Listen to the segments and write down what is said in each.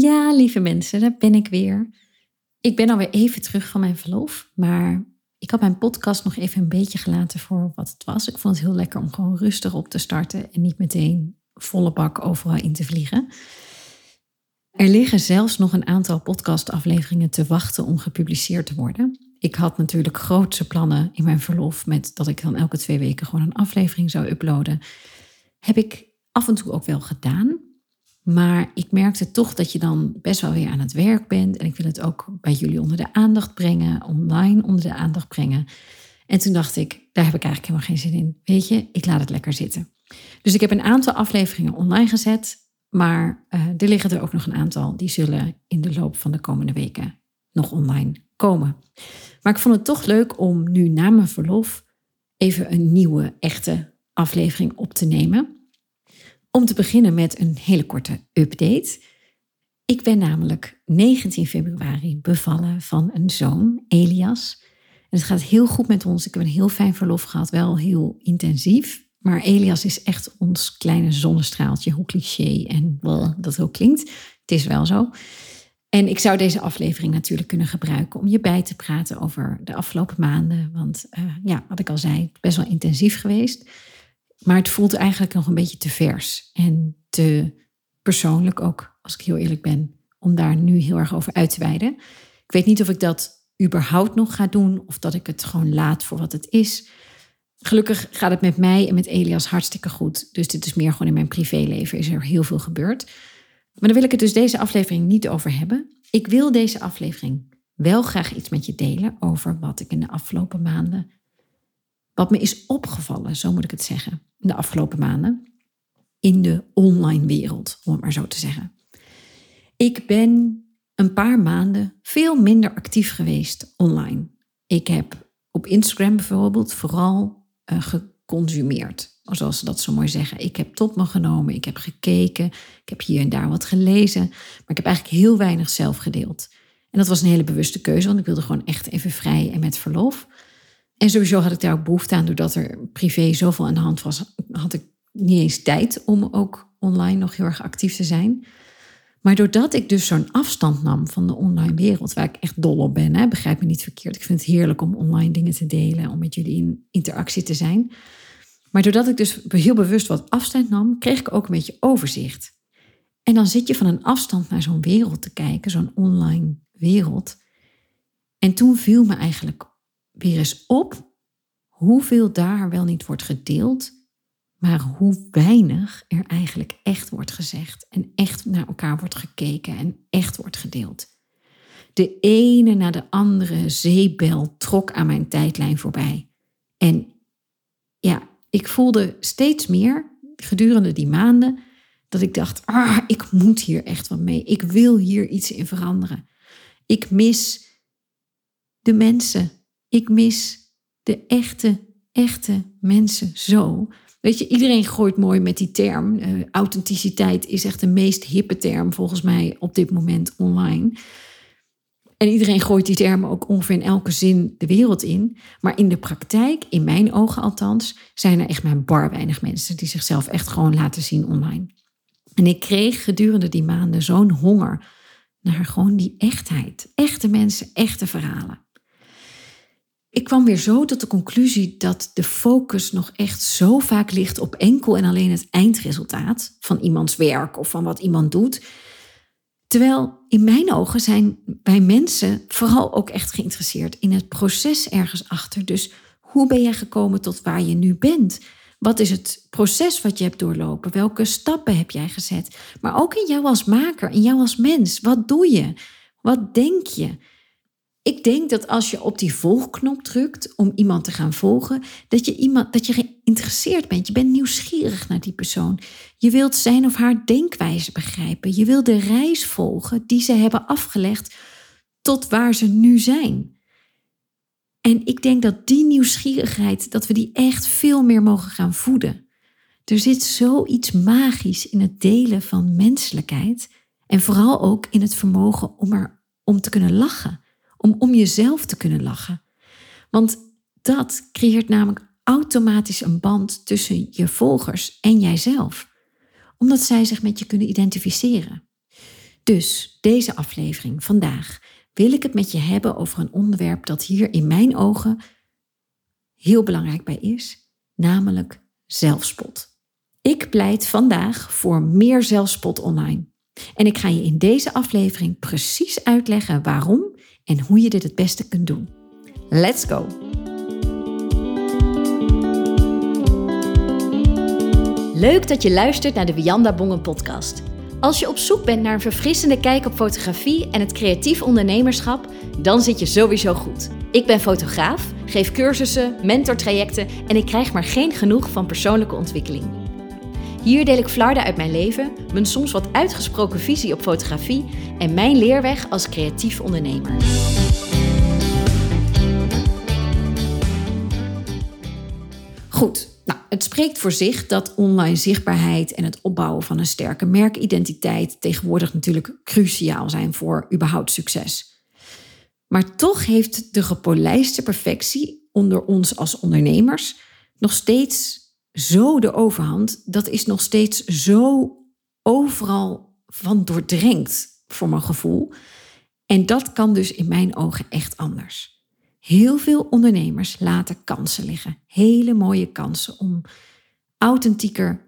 Ja, lieve mensen, daar ben ik weer. Ik ben alweer even terug van mijn verlof, maar ik had mijn podcast nog even een beetje gelaten voor wat het was. Ik vond het heel lekker om gewoon rustig op te starten en niet meteen volle bak overal in te vliegen. Er liggen zelfs nog een aantal podcastafleveringen te wachten om gepubliceerd te worden. Ik had natuurlijk grootse plannen in mijn verlof met dat ik dan elke twee weken gewoon een aflevering zou uploaden. Heb ik af en toe ook wel gedaan. Maar ik merkte toch dat je dan best wel weer aan het werk bent. En ik wil het ook bij jullie onder de aandacht brengen, online onder de aandacht brengen. En toen dacht ik, daar heb ik eigenlijk helemaal geen zin in. Weet je, ik laat het lekker zitten. Dus ik heb een aantal afleveringen online gezet. Maar uh, er liggen er ook nog een aantal die zullen in de loop van de komende weken nog online komen. Maar ik vond het toch leuk om nu na mijn verlof even een nieuwe, echte aflevering op te nemen. Om te beginnen met een hele korte update. Ik ben namelijk 19 februari bevallen van een zoon, Elias. En het gaat heel goed met ons. Ik heb een heel fijn verlof gehad, wel heel intensief. Maar Elias is echt ons kleine zonnestraaltje, hoe cliché en well, dat ook klinkt. Het is wel zo. En ik zou deze aflevering natuurlijk kunnen gebruiken om je bij te praten over de afgelopen maanden. Want uh, ja, wat ik al zei, best wel intensief geweest. Maar het voelt eigenlijk nog een beetje te vers en te persoonlijk ook, als ik heel eerlijk ben, om daar nu heel erg over uit te wijden. Ik weet niet of ik dat überhaupt nog ga doen of dat ik het gewoon laat voor wat het is. Gelukkig gaat het met mij en met Elias hartstikke goed. Dus dit is meer gewoon in mijn privéleven is er heel veel gebeurd. Maar daar wil ik het dus deze aflevering niet over hebben. Ik wil deze aflevering wel graag iets met je delen over wat ik in de afgelopen maanden wat me is opgevallen, zo moet ik het zeggen, de afgelopen maanden, in de online wereld, om het maar zo te zeggen. Ik ben een paar maanden veel minder actief geweest online. Ik heb op Instagram bijvoorbeeld vooral uh, geconsumeerd, zoals ze dat zo mooi zeggen. Ik heb tot me genomen, ik heb gekeken, ik heb hier en daar wat gelezen, maar ik heb eigenlijk heel weinig zelf gedeeld. En dat was een hele bewuste keuze, want ik wilde gewoon echt even vrij en met verlof. En sowieso had ik daar ook behoefte aan, doordat er privé zoveel aan de hand was, had ik niet eens tijd om ook online nog heel erg actief te zijn. Maar doordat ik dus zo'n afstand nam van de online wereld, waar ik echt dol op ben, hè, begrijp me niet verkeerd. Ik vind het heerlijk om online dingen te delen, om met jullie in interactie te zijn. Maar doordat ik dus heel bewust wat afstand nam, kreeg ik ook een beetje overzicht. En dan zit je van een afstand naar zo'n wereld te kijken, zo'n online wereld. En toen viel me eigenlijk weer eens op hoeveel daar wel niet wordt gedeeld, maar hoe weinig er eigenlijk echt wordt gezegd en echt naar elkaar wordt gekeken en echt wordt gedeeld. De ene na de andere zeebel trok aan mijn tijdlijn voorbij. En ja, ik voelde steeds meer gedurende die maanden dat ik dacht: ah, ik moet hier echt wat mee. Ik wil hier iets in veranderen. Ik mis de mensen ik mis de echte, echte mensen zo. Weet je, iedereen gooit mooi met die term. Uh, authenticiteit is echt de meest hippe term volgens mij op dit moment online. En iedereen gooit die term ook ongeveer in elke zin de wereld in. Maar in de praktijk, in mijn ogen althans, zijn er echt maar bar weinig mensen die zichzelf echt gewoon laten zien online. En ik kreeg gedurende die maanden zo'n honger naar gewoon die echtheid. Echte mensen, echte verhalen ik kwam weer zo tot de conclusie dat de focus nog echt zo vaak ligt op enkel en alleen het eindresultaat van iemands werk of van wat iemand doet. Terwijl in mijn ogen zijn wij mensen vooral ook echt geïnteresseerd in het proces ergens achter. Dus hoe ben jij gekomen tot waar je nu bent? Wat is het proces wat je hebt doorlopen? Welke stappen heb jij gezet? Maar ook in jou als maker, in jou als mens. Wat doe je? Wat denk je? Ik denk dat als je op die volgknop drukt om iemand te gaan volgen, dat je, iemand, dat je geïnteresseerd bent. Je bent nieuwsgierig naar die persoon. Je wilt zijn of haar denkwijze begrijpen. Je wilt de reis volgen die ze hebben afgelegd tot waar ze nu zijn. En ik denk dat die nieuwsgierigheid, dat we die echt veel meer mogen gaan voeden. Er zit zoiets magisch in het delen van menselijkheid en vooral ook in het vermogen om er om te kunnen lachen om om jezelf te kunnen lachen. Want dat creëert namelijk automatisch een band tussen je volgers en jijzelf, omdat zij zich met je kunnen identificeren. Dus deze aflevering vandaag wil ik het met je hebben over een onderwerp dat hier in mijn ogen heel belangrijk bij is, namelijk zelfspot. Ik pleit vandaag voor meer zelfspot online. En ik ga je in deze aflevering precies uitleggen waarom en hoe je dit het beste kunt doen. Let's go! Leuk dat je luistert naar de Wianda Bongen podcast. Als je op zoek bent naar een verfrissende kijk op fotografie en het creatief ondernemerschap, dan zit je sowieso goed. Ik ben fotograaf, geef cursussen, mentortrajecten en ik krijg maar geen genoeg van persoonlijke ontwikkeling. Hier deel ik flarden uit mijn leven, mijn soms wat uitgesproken visie op fotografie en mijn leerweg als creatief ondernemer. Goed, nou, het spreekt voor zich dat online zichtbaarheid en het opbouwen van een sterke merkidentiteit tegenwoordig natuurlijk cruciaal zijn voor überhaupt succes. Maar toch heeft de gepolijste perfectie onder ons als ondernemers nog steeds zo de overhand. Dat is nog steeds zo overal van doordrenkt voor mijn gevoel. En dat kan dus in mijn ogen echt anders. Heel veel ondernemers laten kansen liggen. Hele mooie kansen om authentieker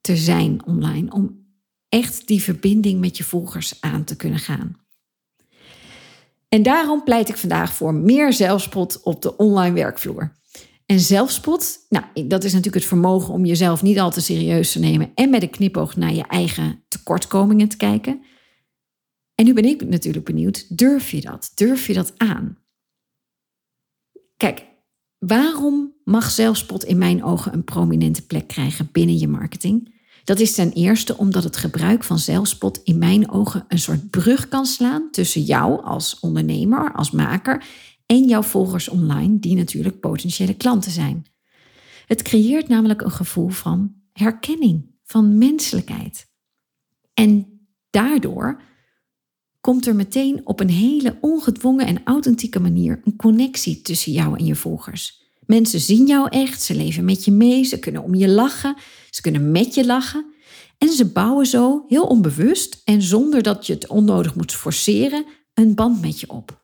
te zijn online. Om echt die verbinding met je volgers aan te kunnen gaan. En daarom pleit ik vandaag voor meer zelfspot op de online werkvloer. En zelfspot, nou, dat is natuurlijk het vermogen om jezelf niet al te serieus te nemen en met een knipoog naar je eigen tekortkomingen te kijken. En nu ben ik natuurlijk benieuwd, durf je dat? Durf je dat aan? Kijk, waarom mag zelfspot in mijn ogen een prominente plek krijgen binnen je marketing? Dat is ten eerste omdat het gebruik van zelfspot in mijn ogen een soort brug kan slaan tussen jou als ondernemer, als maker en jouw volgers online, die natuurlijk potentiële klanten zijn. Het creëert namelijk een gevoel van herkenning, van menselijkheid. En daardoor komt er meteen op een hele ongedwongen en authentieke manier een connectie tussen jou en je volgers. Mensen zien jou echt, ze leven met je mee, ze kunnen om je lachen, ze kunnen met je lachen. En ze bouwen zo heel onbewust en zonder dat je het onnodig moet forceren een band met je op.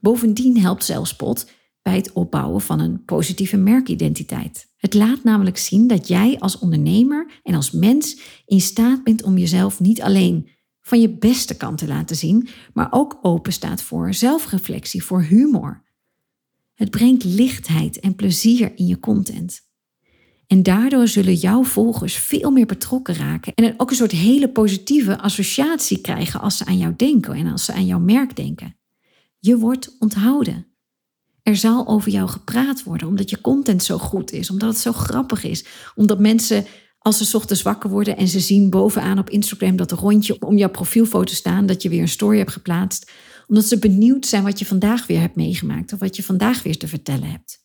Bovendien helpt zelfspot bij het opbouwen van een positieve merkidentiteit. Het laat namelijk zien dat jij als ondernemer en als mens in staat bent om jezelf niet alleen van je beste kant te laten zien, maar ook open staat voor zelfreflectie, voor humor. Het brengt lichtheid en plezier in je content. En daardoor zullen jouw volgers veel meer betrokken raken en ook een soort hele positieve associatie krijgen als ze aan jou denken en als ze aan jouw merk denken. Je wordt onthouden. Er zal over jou gepraat worden omdat je content zo goed is, omdat het zo grappig is, omdat mensen als ze ochtends wakker worden en ze zien bovenaan op Instagram dat rondje om jouw profielfoto staan, dat je weer een story hebt geplaatst, omdat ze benieuwd zijn wat je vandaag weer hebt meegemaakt of wat je vandaag weer te vertellen hebt.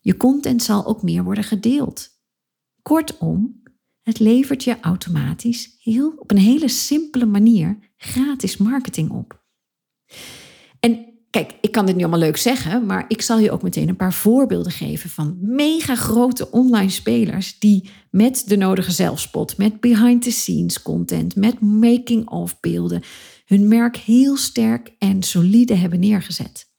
Je content zal ook meer worden gedeeld. Kortom, het levert je automatisch heel, op een hele simpele manier gratis marketing op. En Kijk, ik kan dit nu allemaal leuk zeggen, maar ik zal je ook meteen een paar voorbeelden geven van mega grote online spelers die met de nodige zelfspot, met behind the scenes content, met making of beelden hun merk heel sterk en solide hebben neergezet.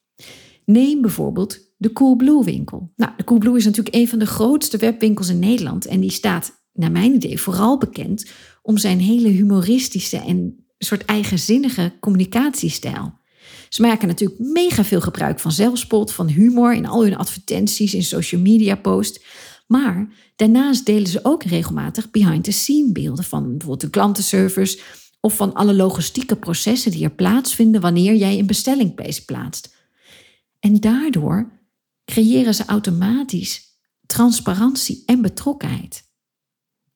Neem bijvoorbeeld de Coolblue winkel. Nou, de Coolblue is natuurlijk een van de grootste webwinkels in Nederland en die staat, naar mijn idee, vooral bekend om zijn hele humoristische en soort eigenzinnige communicatiestijl. Ze maken natuurlijk mega veel gebruik van zelfspot, van humor in al hun advertenties, in social media posts. Maar daarnaast delen ze ook regelmatig behind-the-scene beelden van bijvoorbeeld de klantenservice of van alle logistieke processen die er plaatsvinden wanneer jij een bestelling plaatst. En daardoor creëren ze automatisch transparantie en betrokkenheid.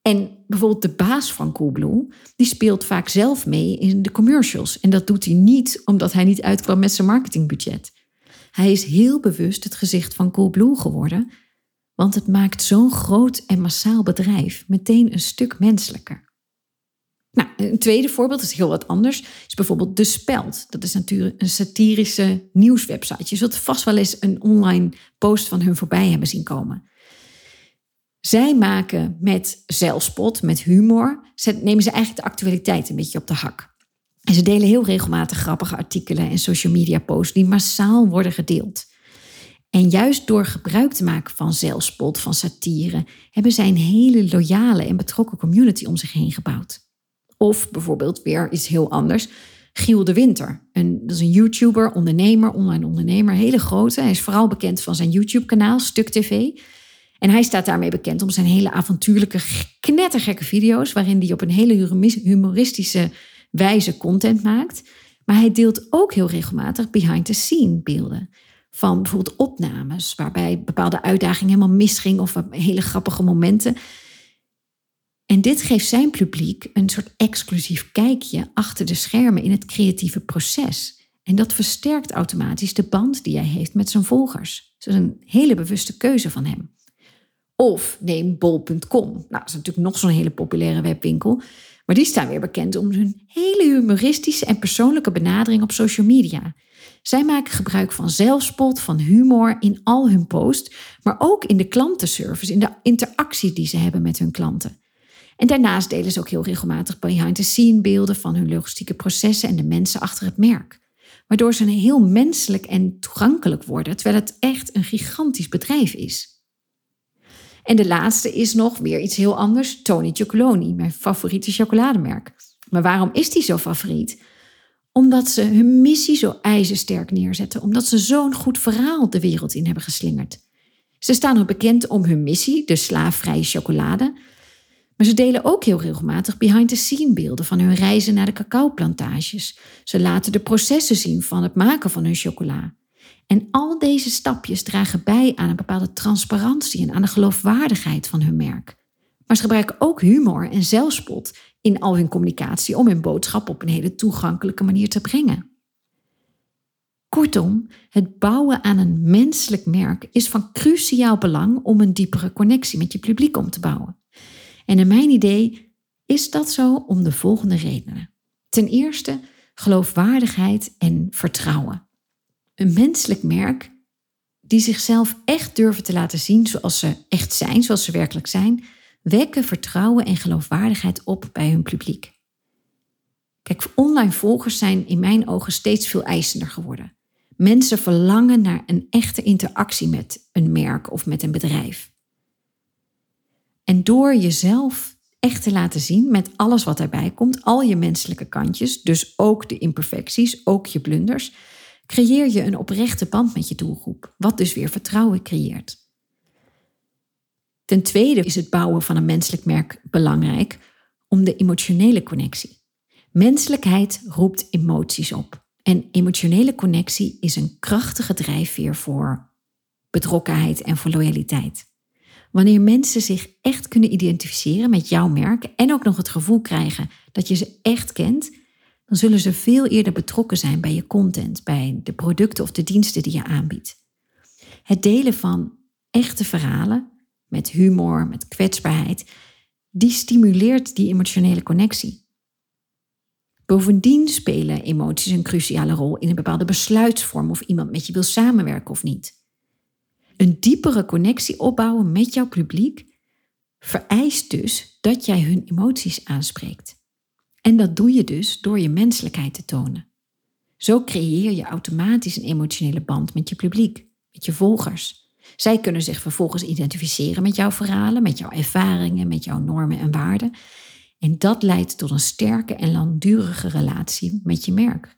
En bijvoorbeeld de baas van Coolblue, die speelt vaak zelf mee in de commercials. En dat doet hij niet omdat hij niet uitkwam met zijn marketingbudget. Hij is heel bewust het gezicht van Coolblue geworden, want het maakt zo'n groot en massaal bedrijf meteen een stuk menselijker. Nou, een tweede voorbeeld is heel wat anders. Is bijvoorbeeld De Speld. Dat is natuurlijk een satirische nieuwswebsite. Je zult vast wel eens een online post van hun voorbij hebben zien komen. Zij maken met zelfspot, met humor, nemen ze eigenlijk de actualiteit een beetje op de hak. En ze delen heel regelmatig grappige artikelen en social media posts die massaal worden gedeeld. En juist door gebruik te maken van zelfspot, van satire, hebben zij een hele loyale en betrokken community om zich heen gebouwd. Of bijvoorbeeld weer iets heel anders. Giel de Winter. Een, dat is een YouTuber, ondernemer, online ondernemer, hele grote. Hij is vooral bekend van zijn YouTube-kanaal, Stuk TV. En hij staat daarmee bekend om zijn hele avontuurlijke, knettergekke video's, waarin hij op een hele humoristische wijze content maakt. Maar hij deelt ook heel regelmatig behind-the-scene beelden. Van bijvoorbeeld opnames, waarbij bepaalde uitdagingen helemaal misging of hele grappige momenten. En dit geeft zijn publiek een soort exclusief kijkje achter de schermen in het creatieve proces. En dat versterkt automatisch de band die hij heeft met zijn volgers. Is een hele bewuste keuze van hem. Of neem bol.com. Nou, dat is natuurlijk nog zo'n hele populaire webwinkel. Maar die staan weer bekend om hun hele humoristische en persoonlijke benadering op social media. Zij maken gebruik van zelfspot, van humor in al hun posts, maar ook in de klantenservice, in de interactie die ze hebben met hun klanten. En daarnaast delen ze ook heel regelmatig behind-the-scene beelden van hun logistieke processen en de mensen achter het merk. Waardoor ze een heel menselijk en toegankelijk worden, terwijl het echt een gigantisch bedrijf is. En de laatste is nog weer iets heel anders. Tony Chocoloni, mijn favoriete chocolademerk. Maar waarom is die zo favoriet? Omdat ze hun missie zo ijzersterk neerzetten. Omdat ze zo'n goed verhaal de wereld in hebben geslingerd. Ze staan ook bekend om hun missie, de slaafvrije chocolade. Maar ze delen ook heel regelmatig behind-the-scene beelden van hun reizen naar de cacaoplantages. Ze laten de processen zien van het maken van hun chocola. En al deze stapjes dragen bij aan een bepaalde transparantie en aan de geloofwaardigheid van hun merk. Maar ze gebruiken ook humor en zelfspot in al hun communicatie om hun boodschap op een hele toegankelijke manier te brengen. Kortom, het bouwen aan een menselijk merk is van cruciaal belang om een diepere connectie met je publiek om te bouwen. En in mijn idee is dat zo om de volgende redenen. Ten eerste geloofwaardigheid en vertrouwen. Een menselijk merk die zichzelf echt durven te laten zien zoals ze echt zijn, zoals ze werkelijk zijn, wekken vertrouwen en geloofwaardigheid op bij hun publiek. Kijk, online volgers zijn in mijn ogen steeds veel eisender geworden. Mensen verlangen naar een echte interactie met een merk of met een bedrijf. En door jezelf echt te laten zien met alles wat erbij komt, al je menselijke kantjes, dus ook de imperfecties, ook je blunders, creëer je een oprechte band met je doelgroep, wat dus weer vertrouwen creëert. Ten tweede is het bouwen van een menselijk merk belangrijk om de emotionele connectie. Menselijkheid roept emoties op. En emotionele connectie is een krachtige drijfveer voor betrokkenheid en voor loyaliteit. Wanneer mensen zich echt kunnen identificeren met jouw merk en ook nog het gevoel krijgen dat je ze echt kent, dan zullen ze veel eerder betrokken zijn bij je content, bij de producten of de diensten die je aanbiedt. Het delen van echte verhalen met humor, met kwetsbaarheid, die stimuleert die emotionele connectie. Bovendien spelen emoties een cruciale rol in een bepaalde besluitvorm of iemand met je wil samenwerken of niet. Een diepere connectie opbouwen met jouw publiek vereist dus dat jij hun emoties aanspreekt. En dat doe je dus door je menselijkheid te tonen. Zo creëer je automatisch een emotionele band met je publiek, met je volgers. Zij kunnen zich vervolgens identificeren met jouw verhalen, met jouw ervaringen, met jouw normen en waarden. En dat leidt tot een sterke en langdurige relatie met je merk.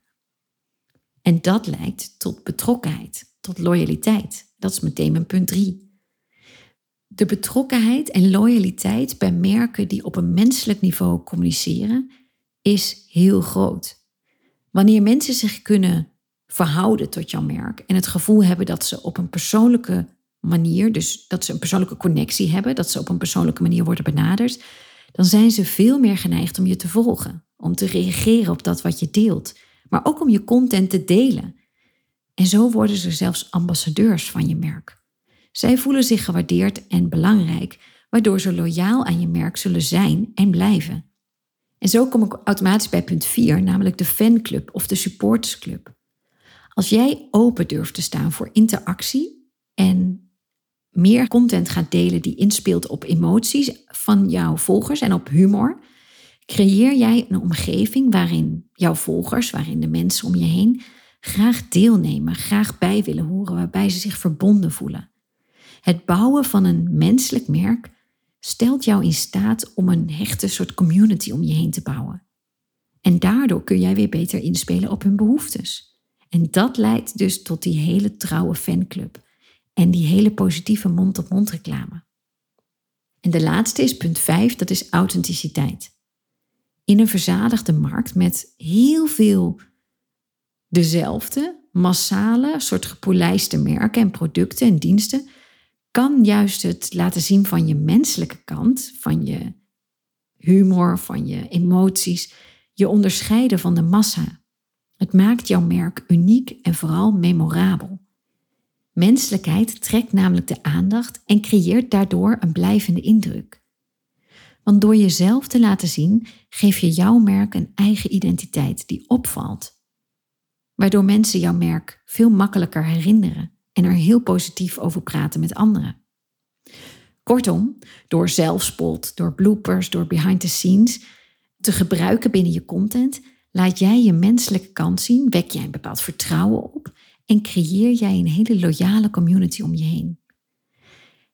En dat leidt tot betrokkenheid, tot loyaliteit. Dat is meteen mijn punt drie. De betrokkenheid en loyaliteit bij merken die op een menselijk niveau communiceren, is heel groot. Wanneer mensen zich kunnen verhouden tot jouw merk en het gevoel hebben dat ze op een persoonlijke manier, dus dat ze een persoonlijke connectie hebben, dat ze op een persoonlijke manier worden benaderd, dan zijn ze veel meer geneigd om je te volgen, om te reageren op dat wat je deelt, maar ook om je content te delen. En zo worden ze zelfs ambassadeurs van je merk. Zij voelen zich gewaardeerd en belangrijk, waardoor ze loyaal aan je merk zullen zijn en blijven. En zo kom ik automatisch bij punt 4, namelijk de fanclub of de supportersclub. Als jij open durft te staan voor interactie en meer content gaat delen die inspeelt op emoties van jouw volgers en op humor, Creëer jij een omgeving waarin jouw volgers, waarin de mensen om je heen graag deelnemen, graag bij willen horen, waarbij ze zich verbonden voelen. Het bouwen van een menselijk merk stelt jou in staat om een hechte soort community om je heen te bouwen. En daardoor kun jij weer beter inspelen op hun behoeftes. En dat leidt dus tot die hele trouwe fanclub en die hele positieve mond-op-mond reclame. En de laatste is punt 5, dat is authenticiteit. In een verzadigde markt met heel veel dezelfde, massale, soort gepolijste merken en producten en diensten, kan juist het laten zien van je menselijke kant, van je humor, van je emoties, je onderscheiden van de massa. Het maakt jouw merk uniek en vooral memorabel. Menselijkheid trekt namelijk de aandacht en creëert daardoor een blijvende indruk. Want door jezelf te laten zien, geef je jouw merk een eigen identiteit die opvalt. Waardoor mensen jouw merk veel makkelijker herinneren en er heel positief over praten met anderen. Kortom, door zelfspot, door bloopers, door behind the scenes te gebruiken binnen je content, laat jij je menselijke kant zien, wek jij een bepaald vertrouwen op en creëer jij een hele loyale community om je heen.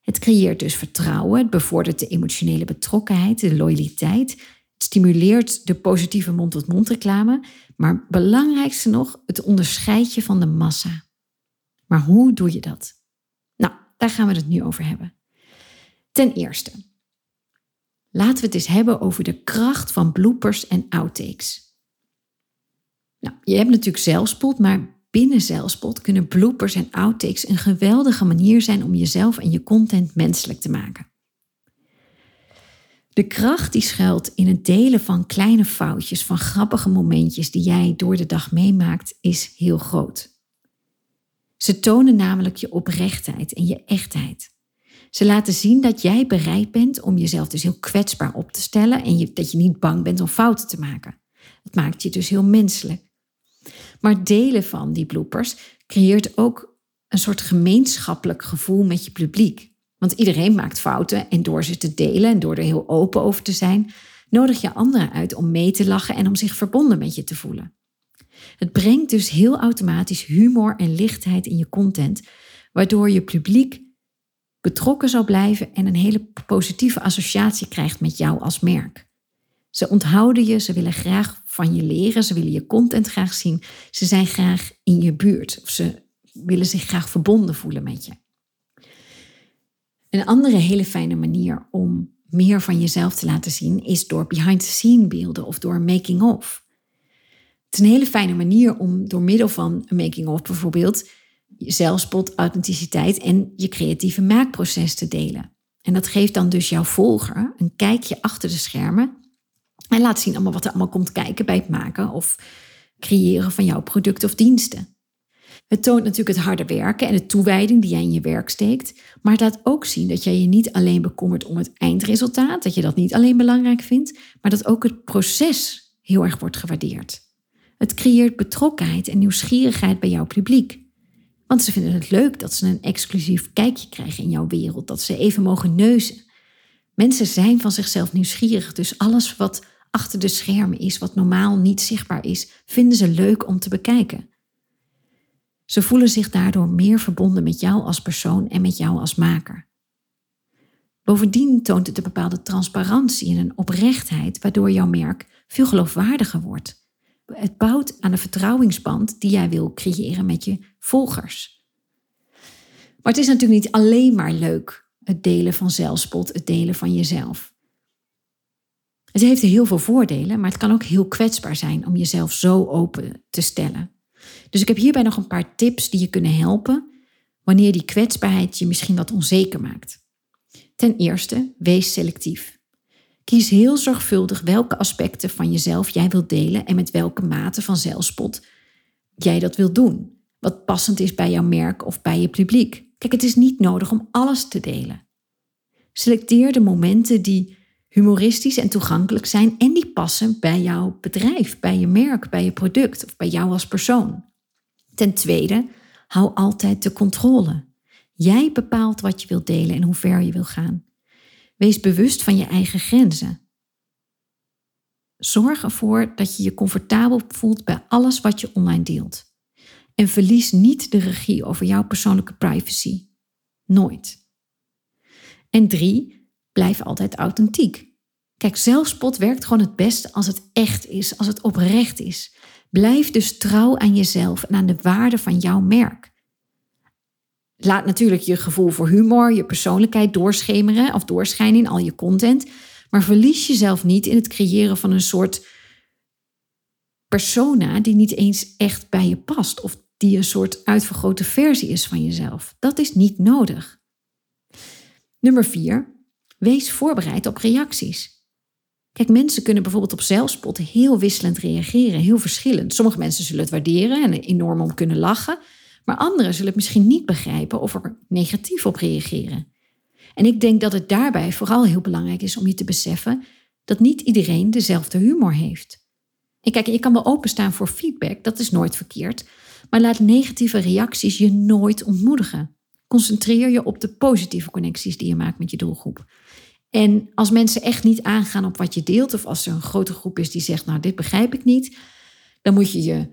Het creëert dus vertrouwen, het bevordert de emotionele betrokkenheid, de loyaliteit, het stimuleert de positieve mond-tot-mond reclame, maar belangrijkste nog, het onderscheidt je van de massa. Maar hoe doe je dat? Nou, daar gaan we het nu over hebben. Ten eerste, laten we het eens hebben over de kracht van bloopers en outtakes. Nou, je hebt natuurlijk zelfspot, maar binnen zelfspot kunnen bloopers en outtakes een geweldige manier zijn om jezelf en je content menselijk te maken. De kracht die schuilt in het delen van kleine foutjes, van grappige momentjes die jij door de dag meemaakt, is heel groot. Ze tonen namelijk je oprechtheid en je echtheid. Ze laten zien dat jij bereid bent om jezelf dus heel kwetsbaar op te stellen en dat je niet bang bent om fouten te maken. Het maakt je dus heel menselijk. Maar delen van die bloopers creëert ook een soort gemeenschappelijk gevoel met je publiek. Want iedereen maakt fouten en door ze te delen en door er heel open over te zijn, nodig je anderen uit om mee te lachen en om zich verbonden met je te voelen. Het brengt dus heel automatisch humor en lichtheid in je content, waardoor je publiek betrokken zal blijven en een hele positieve associatie krijgt met jou als merk. Ze onthouden je, ze willen graag van je leren, ze willen je content graag zien, ze zijn graag in je buurt of ze willen zich graag verbonden voelen met je. Een andere hele fijne manier om meer van jezelf te laten zien is door behind-the-scene beelden of door making-of. Het is een hele fijne manier om door middel van een making-of bijvoorbeeld zelfspot, authenticiteit en je creatieve maakproces te delen. En dat geeft dan dus jouw volger een kijkje achter de schermen en laat zien allemaal wat er allemaal komt kijken bij het maken of creëren van jouw producten of diensten. Het toont natuurlijk het harde werken en de toewijding die jij in je werk steekt, maar het laat ook zien dat jij je niet alleen bekommert om het eindresultaat, dat je dat niet alleen belangrijk vindt, maar dat ook het proces heel erg wordt gewaardeerd. Het creëert betrokkenheid en nieuwsgierigheid bij jouw publiek. Want ze vinden het leuk dat ze een exclusief kijkje krijgen in jouw wereld, dat ze even mogen neuzen. Mensen zijn van zichzelf nieuwsgierig, dus alles wat achter de schermen is, wat normaal niet zichtbaar is, vinden ze leuk om te bekijken. Ze voelen zich daardoor meer verbonden met jou als persoon en met jou als maker. Bovendien toont het een bepaalde transparantie en een oprechtheid, waardoor jouw merk veel geloofwaardiger wordt. Het bouwt aan de vertrouwingsband die jij wil creëren met je volgers. Maar het is natuurlijk niet alleen maar leuk, het delen van zelfspot, het delen van jezelf. Het heeft heel veel voordelen, maar het kan ook heel kwetsbaar zijn om jezelf zo open te stellen. Dus ik heb hierbij nog een paar tips die je kunnen helpen wanneer die kwetsbaarheid je misschien wat onzeker maakt. Ten eerste, wees selectief. Kies heel zorgvuldig welke aspecten van jezelf jij wilt delen en met welke mate van zelfspot jij dat wilt doen. Wat passend is bij jouw merk of bij je publiek. Kijk, het is niet nodig om alles te delen. Selecteer de momenten die humoristisch en toegankelijk zijn en die passen bij jouw bedrijf, bij je merk, bij je product of bij jou als persoon. Ten tweede, hou altijd de controle. Jij bepaalt wat je wilt delen en hoe ver je wilt gaan. Wees bewust van je eigen grenzen. Zorg ervoor dat je je comfortabel voelt bij alles wat je online deelt. En verlies niet de regie over jouw persoonlijke privacy. Nooit. En drie, blijf altijd authentiek. Kijk, zelfspot werkt gewoon het beste als het echt is, als het oprecht is. Blijf dus trouw aan jezelf en aan de waarde van jouw merk. Laat natuurlijk je gevoel voor humor, je persoonlijkheid doorschemeren of doorschijnen in al je content. Maar verlies jezelf niet in het creëren van een soort persona die niet eens echt bij je past. Of die een soort uitvergrote versie is van jezelf. Dat is niet nodig. Nummer 4. Wees voorbereid op reacties. Kijk, mensen kunnen bijvoorbeeld op zelfspot heel wisselend reageren, heel verschillend. Sommige mensen zullen het waarderen en enorm om kunnen lachen, maar anderen zullen het misschien niet begrijpen of er negatief op reageren. En ik denk dat het daarbij vooral heel belangrijk is om je te beseffen dat niet iedereen dezelfde humor heeft. En kijk, je kan wel openstaan voor feedback, dat is nooit verkeerd, maar laat negatieve reacties je nooit ontmoedigen. Concentreer je op de positieve connecties die je maakt met je doelgroep. En als mensen echt niet aangaan op wat je deelt, of als er een grote groep is die zegt, nou dit begrijp ik niet, dan moet je je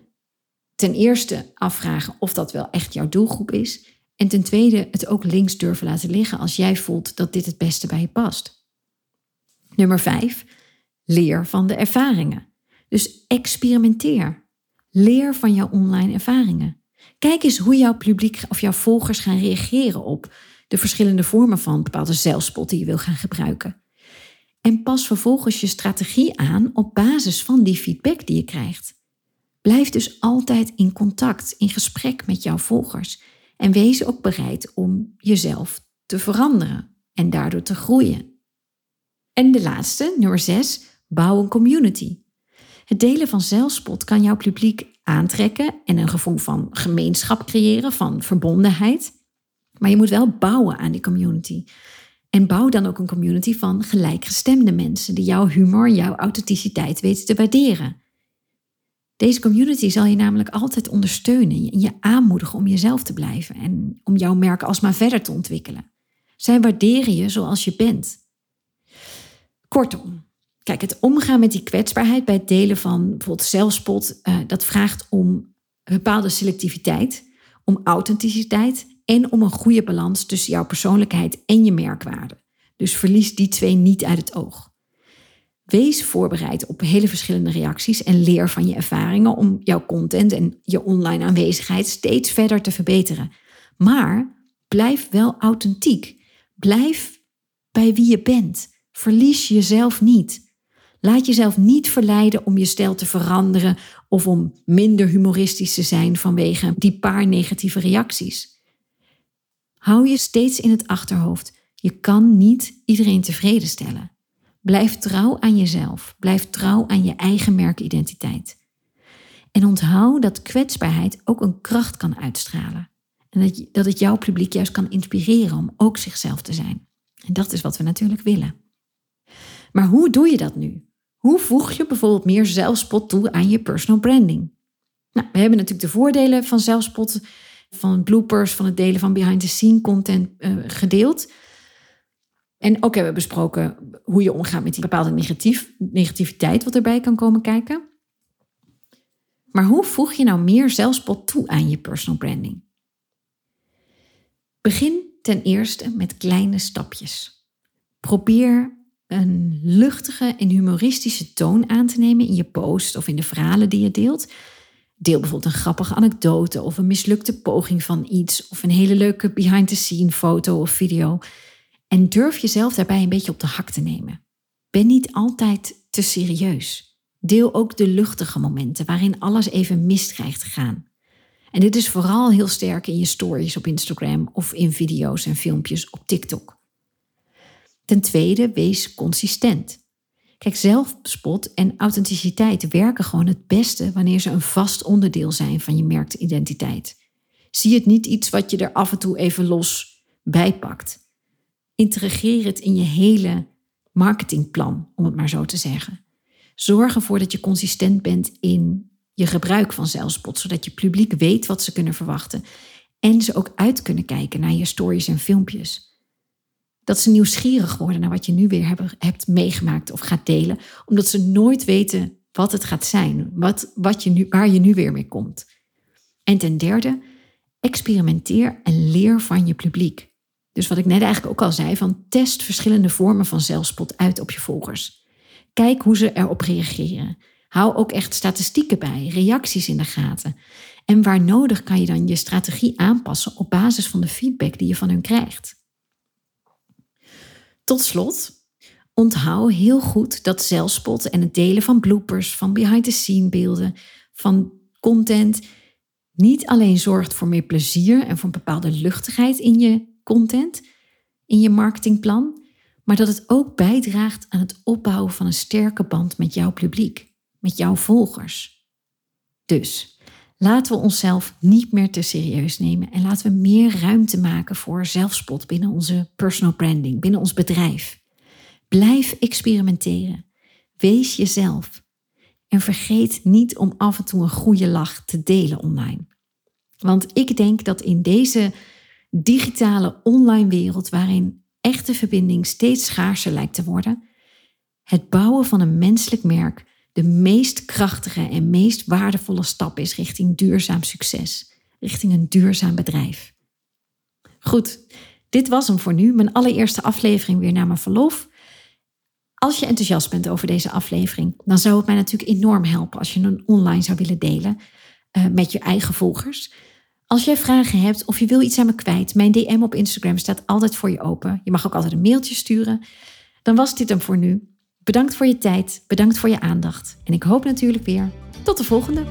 ten eerste afvragen of dat wel echt jouw doelgroep is. En ten tweede het ook links durven laten liggen als jij voelt dat dit het beste bij je past. Nummer vijf, leer van de ervaringen. Dus experimenteer. Leer van jouw online ervaringen. Kijk eens hoe jouw publiek of jouw volgers gaan reageren op de verschillende vormen van bepaalde zelfspot die je wil gaan gebruiken. En pas vervolgens je strategie aan op basis van die feedback die je krijgt. Blijf dus altijd in contact, in gesprek met jouw volgers. En wees ook bereid om jezelf te veranderen en daardoor te groeien. En de laatste, nummer 6, bouw een community. Het delen van zelfspot kan jouw publiek aantrekken en een gevoel van gemeenschap creëren, van verbondenheid. Maar je moet wel bouwen aan die community. En bouw dan ook een community van gelijkgestemde mensen die jouw humor, jouw authenticiteit weten te waarderen. Deze community zal je namelijk altijd ondersteunen en je aanmoedigen om jezelf te blijven en om jouw merk alsmaar verder te ontwikkelen. Zij waarderen je zoals je bent. Kortom, kijk, het omgaan met die kwetsbaarheid bij het delen van bijvoorbeeld zelfspot, uh, dat vraagt om bepaalde selectiviteit, om authenticiteit en om een goede balans tussen jouw persoonlijkheid en je merkwaarde. Dus verlies die twee niet uit het oog. Wees voorbereid op hele verschillende reacties en leer van je ervaringen om jouw content en je online aanwezigheid steeds verder te verbeteren. Maar blijf wel authentiek. Blijf bij wie je bent. Verlies jezelf niet. Laat jezelf niet verleiden om je stijl te veranderen of om minder humoristisch te zijn vanwege die paar negatieve reacties. Hou je steeds in het achterhoofd. Je kan niet iedereen tevreden stellen. Blijf trouw aan jezelf. Blijf trouw aan je eigen merkidentiteit. En onthoud dat kwetsbaarheid ook een kracht kan uitstralen. En dat, het jouw publiek juist kan inspireren om ook zichzelf te zijn. En dat is wat we natuurlijk willen. Maar hoe doe je dat nu? Hoe voeg je bijvoorbeeld meer zelfspot toe aan je personal branding? Nou, we hebben natuurlijk de voordelen van zelfspot van bloopers, van het delen van behind-the-scene content uh, gedeeld. En ook hebben we besproken hoe je omgaat met die bepaalde negatief, negativiteit wat erbij kan komen kijken. Maar hoe voeg je nou meer zelfspot toe aan je personal branding? Begin ten eerste met kleine stapjes. Probeer een luchtige en humoristische toon aan te nemen in je post of in de verhalen die je deelt. Deel bijvoorbeeld een grappige anekdote of een mislukte poging van iets of een hele leuke behind-the-scene foto of video. En durf jezelf daarbij een beetje op de hak te nemen. Ben niet altijd te serieus. Deel ook de luchtige momenten waarin alles even mis krijgt te gaan. En dit is vooral heel sterk in je stories op Instagram of in video's en filmpjes op TikTok. Ten tweede, wees consistent. Kijk, zelfspot en authenticiteit werken gewoon het beste wanneer ze een vast onderdeel zijn van je merkidentiteit. Zie het niet iets wat je er af en toe even los bijpakt. Integreer het in je hele marketingplan, om het maar zo te zeggen. Zorg ervoor dat je consistent bent in je gebruik van zelfspot, zodat je publiek weet wat ze kunnen verwachten en ze ook uit kunnen kijken naar je stories en filmpjes. Dat ze nieuwsgierig worden naar wat je nu weer hebt meegemaakt of gaat delen, omdat ze nooit weten wat het gaat zijn, wat, wat je nu, waar je nu weer mee komt. En ten derde, experimenteer en leer van je publiek. Dus wat ik net eigenlijk ook al zei, van test verschillende vormen van zelfspot uit op je volgers. Kijk hoe ze erop reageren. Hou ook echt statistieken bij, reacties in de gaten. En waar nodig kan je dan je strategie aanpassen op basis van de feedback die je van hun krijgt. Tot slot, onthoud heel goed dat zelfspot en het delen van bloopers, van behind-the-scene beelden, van content niet alleen zorgt voor meer plezier en voor een bepaalde luchtigheid in je content, in je marketingplan, maar dat het ook bijdraagt aan het opbouwen van een sterke band met jouw publiek, met jouw volgers. Dus laten we onszelf niet meer te serieus nemen en laten we meer ruimte maken voor zelfspot binnen onze personal branding, binnen ons bedrijf. Blijf experimenteren. Wees jezelf. En vergeet niet om af en toe een goede lach te delen online. Want ik denk dat in deze digitale online wereld waarin echte verbinding steeds schaarser lijkt te worden, het bouwen van een menselijk merk de meest krachtige en meest waardevolle stap is richting duurzaam succes, richting een duurzaam bedrijf. Goed, dit was hem voor nu, mijn allereerste aflevering weer na mijn verlof. Als je enthousiast bent over deze aflevering, dan zou het mij natuurlijk enorm helpen als je een online zou willen delen uh, met je eigen volgers. Als jij vragen hebt of je wil iets aan me kwijt, mijn DM op Instagram staat altijd voor je open. Je mag ook altijd een mailtje sturen. Dan was dit hem voor nu. Bedankt voor je tijd, bedankt voor je aandacht. En ik hoop natuurlijk weer tot de volgende.